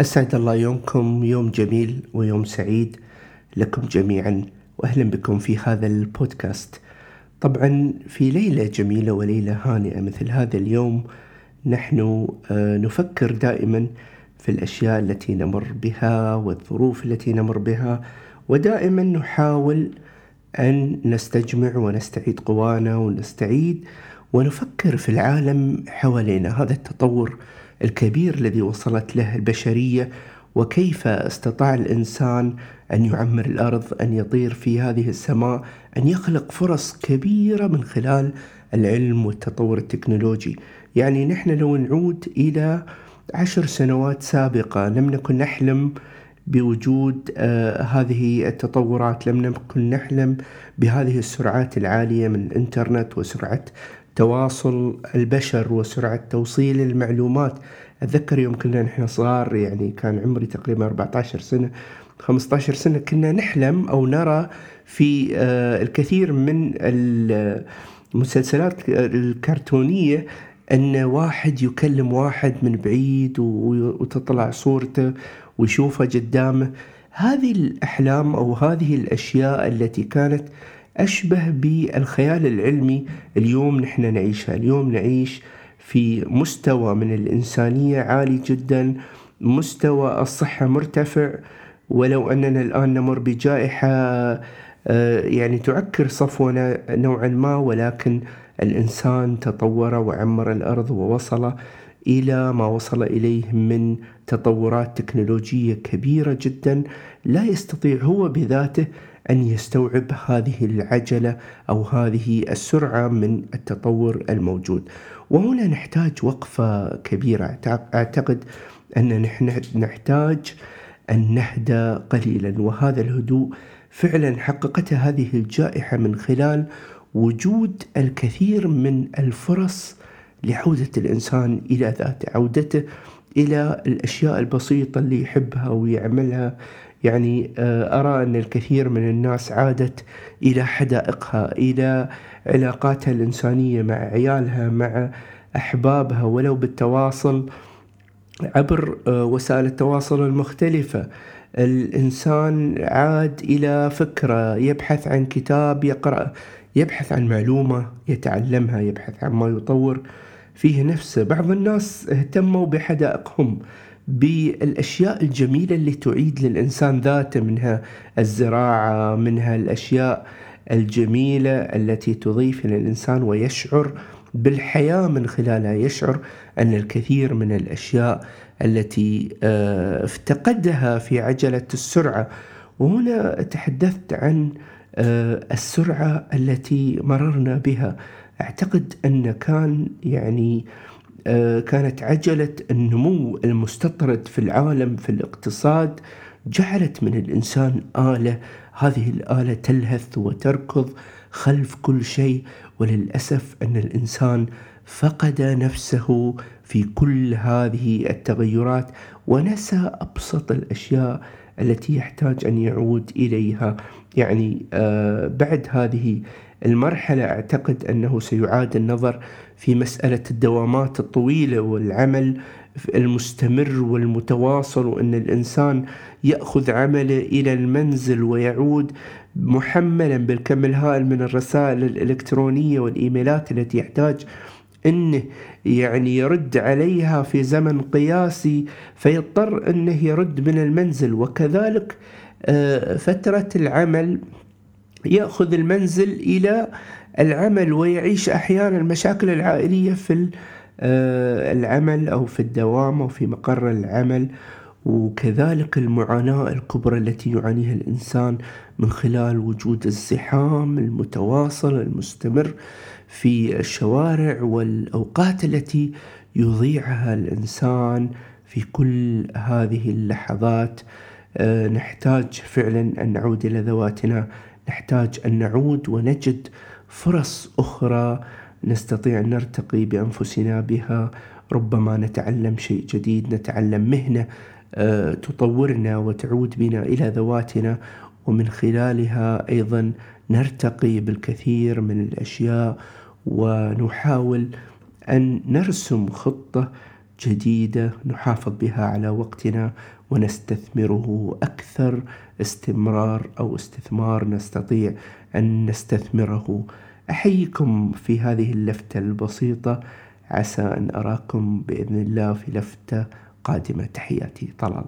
أسعد الله يومكم يوم جميل ويوم سعيد لكم جميعا وأهلا بكم في هذا البودكاست. طبعا في ليلة جميلة وليلة هانئة مثل هذا اليوم نحن آه، نفكر دائما في الأشياء التي نمر بها والظروف التي نمر بها ودائما نحاول أن نستجمع ونستعيد قوانا ونستعيد ونفكر في العالم حوالينا. هذا التطور الكبير الذي وصلت له البشرية وكيف استطاع الإنسان أن يعمر الأرض أن يطير في هذه السماء أن يخلق فرص كبيرة من خلال العلم والتطور التكنولوجي. يعني نحن لو نعود إلى عشر سنوات سابقة لم نكن نحلم بوجود آه هذه التطورات لم نكن نحلم بهذه السرعات العالية من الإنترنت وسرعة تواصل البشر وسرعة توصيل المعلومات. أتذكر يوم كنا نحن صغار يعني كان عمري تقريبا 14 سنة 15 سنة كنا نحلم أو نرى في آه الكثير من المسلسلات الكرتونية أن واحد يكلم واحد من بعيد وتطلع صورته ويشوفه قدامه. هذه الأحلام أو هذه الأشياء التي كانت أشبه بالخيال العلمي اليوم نحن نعيشها اليوم نعيش في مستوى من الإنسانية عالي جدا مستوى الصحة مرتفع. ولو أننا الآن نمر بجائحة آه، يعني تعكر صفونا نوعا ما ولكن الإنسان تطور وعمر الأرض ووصل إلى ما وصل إليه من تطورات تكنولوجية كبيرة جدا. لا يستطيع هو بذاته أن يستوعب هذه العجلة أو هذه السرعة من التطور الموجود. وهنا نحتاج وقفة كبيرة. أعتقد أن نحن نحتاج أن نهدى قليلا. وهذا الهدوء فعلا حققته هذه الجائحة من خلال وجود الكثير من الفرص لعودة الإنسان إلى ذاته عودته إلى الأشياء البسيطة اللي يحبها ويعملها يعني آه، أرى أن الكثير من الناس عادت إلى حدائقها إلى علاقاتها الإنسانية مع عيالها مع أحبابها ولو بالتواصل عبر آه، وسائل التواصل المختلفة. الإنسان عاد إلى فكرة يبحث عن كتاب يقرأ يبحث عن معلومة يتعلمها يبحث عن ما يطور فيه نفسه. بعض الناس اهتموا بحدائقهم بالأشياء الجميلة اللي تعيد للإنسان ذاته منها الزراعة منها الأشياء الجميلة التي تضيف إلى الإنسان ويشعر بالحياة من خلالها. يشعر أن الكثير من الأشياء التي آه، افتقدها في عجلة السرعة. وهنا تحدثت عن آه، السرعة التي مررنا بها. أعتقد أن كان يعني آه، كانت عجلة النمو المستطرد في العالم في الاقتصاد جعلت من الإنسان آلة هذه الآلة تلهث وتركض خلف كل شيء وللأسف أن الإنسان فقد نفسه في كل هذه التغيرات ونسى أبسط الأشياء التي يحتاج أن يعود إليها. يعني آه بعد هذه المرحلة أعتقد أنه سيعاد النظر في مسألة الدوامات الطويلة والعمل المستمر والمتواصل وأن الإنسان يأخذ عمله إلى المنزل ويعود محملا بالكم الهائل من الرسائل الإلكترونية والإيميلات التي يحتاج إنه يعني يرد عليها في زمن قياسي فيضطر إنه يرد من المنزل. وكذلك آه، فترة العمل يأخذ المنزل إلى العمل ويعيش أحيانا المشاكل العائلية في آه، العمل أو في الدوام أو في مقر العمل. وكذلك المعاناة الكبرى التي يعانيها الإنسان من خلال وجود الزحام المتواصل المستمر في الشوارع والأوقات التي يضيعها الإنسان في كل هذه اللحظات. آه، نحتاج فعلا أن نعود إلى ذواتنا نحتاج أن نعود ونجد فرص أخرى نستطيع أن نرتقي بأنفسنا بها. ربما نتعلم شيء جديد نتعلم مهنة آه، تطورنا وتعود بنا إلى ذواتنا. ومن خلالها أيضا نرتقي بالكثير من الأشياء ونحاول أن نرسم خطة جديدة نحافظ بها على وقتنا ونستثمره أكثر استمرار أو استثمار نستطيع أن نستثمره. أحييكم في هذه اللفتة البسيطة. عسى أن أراكم بإذن الله في لفتة قادمة. تحياتي. طلال.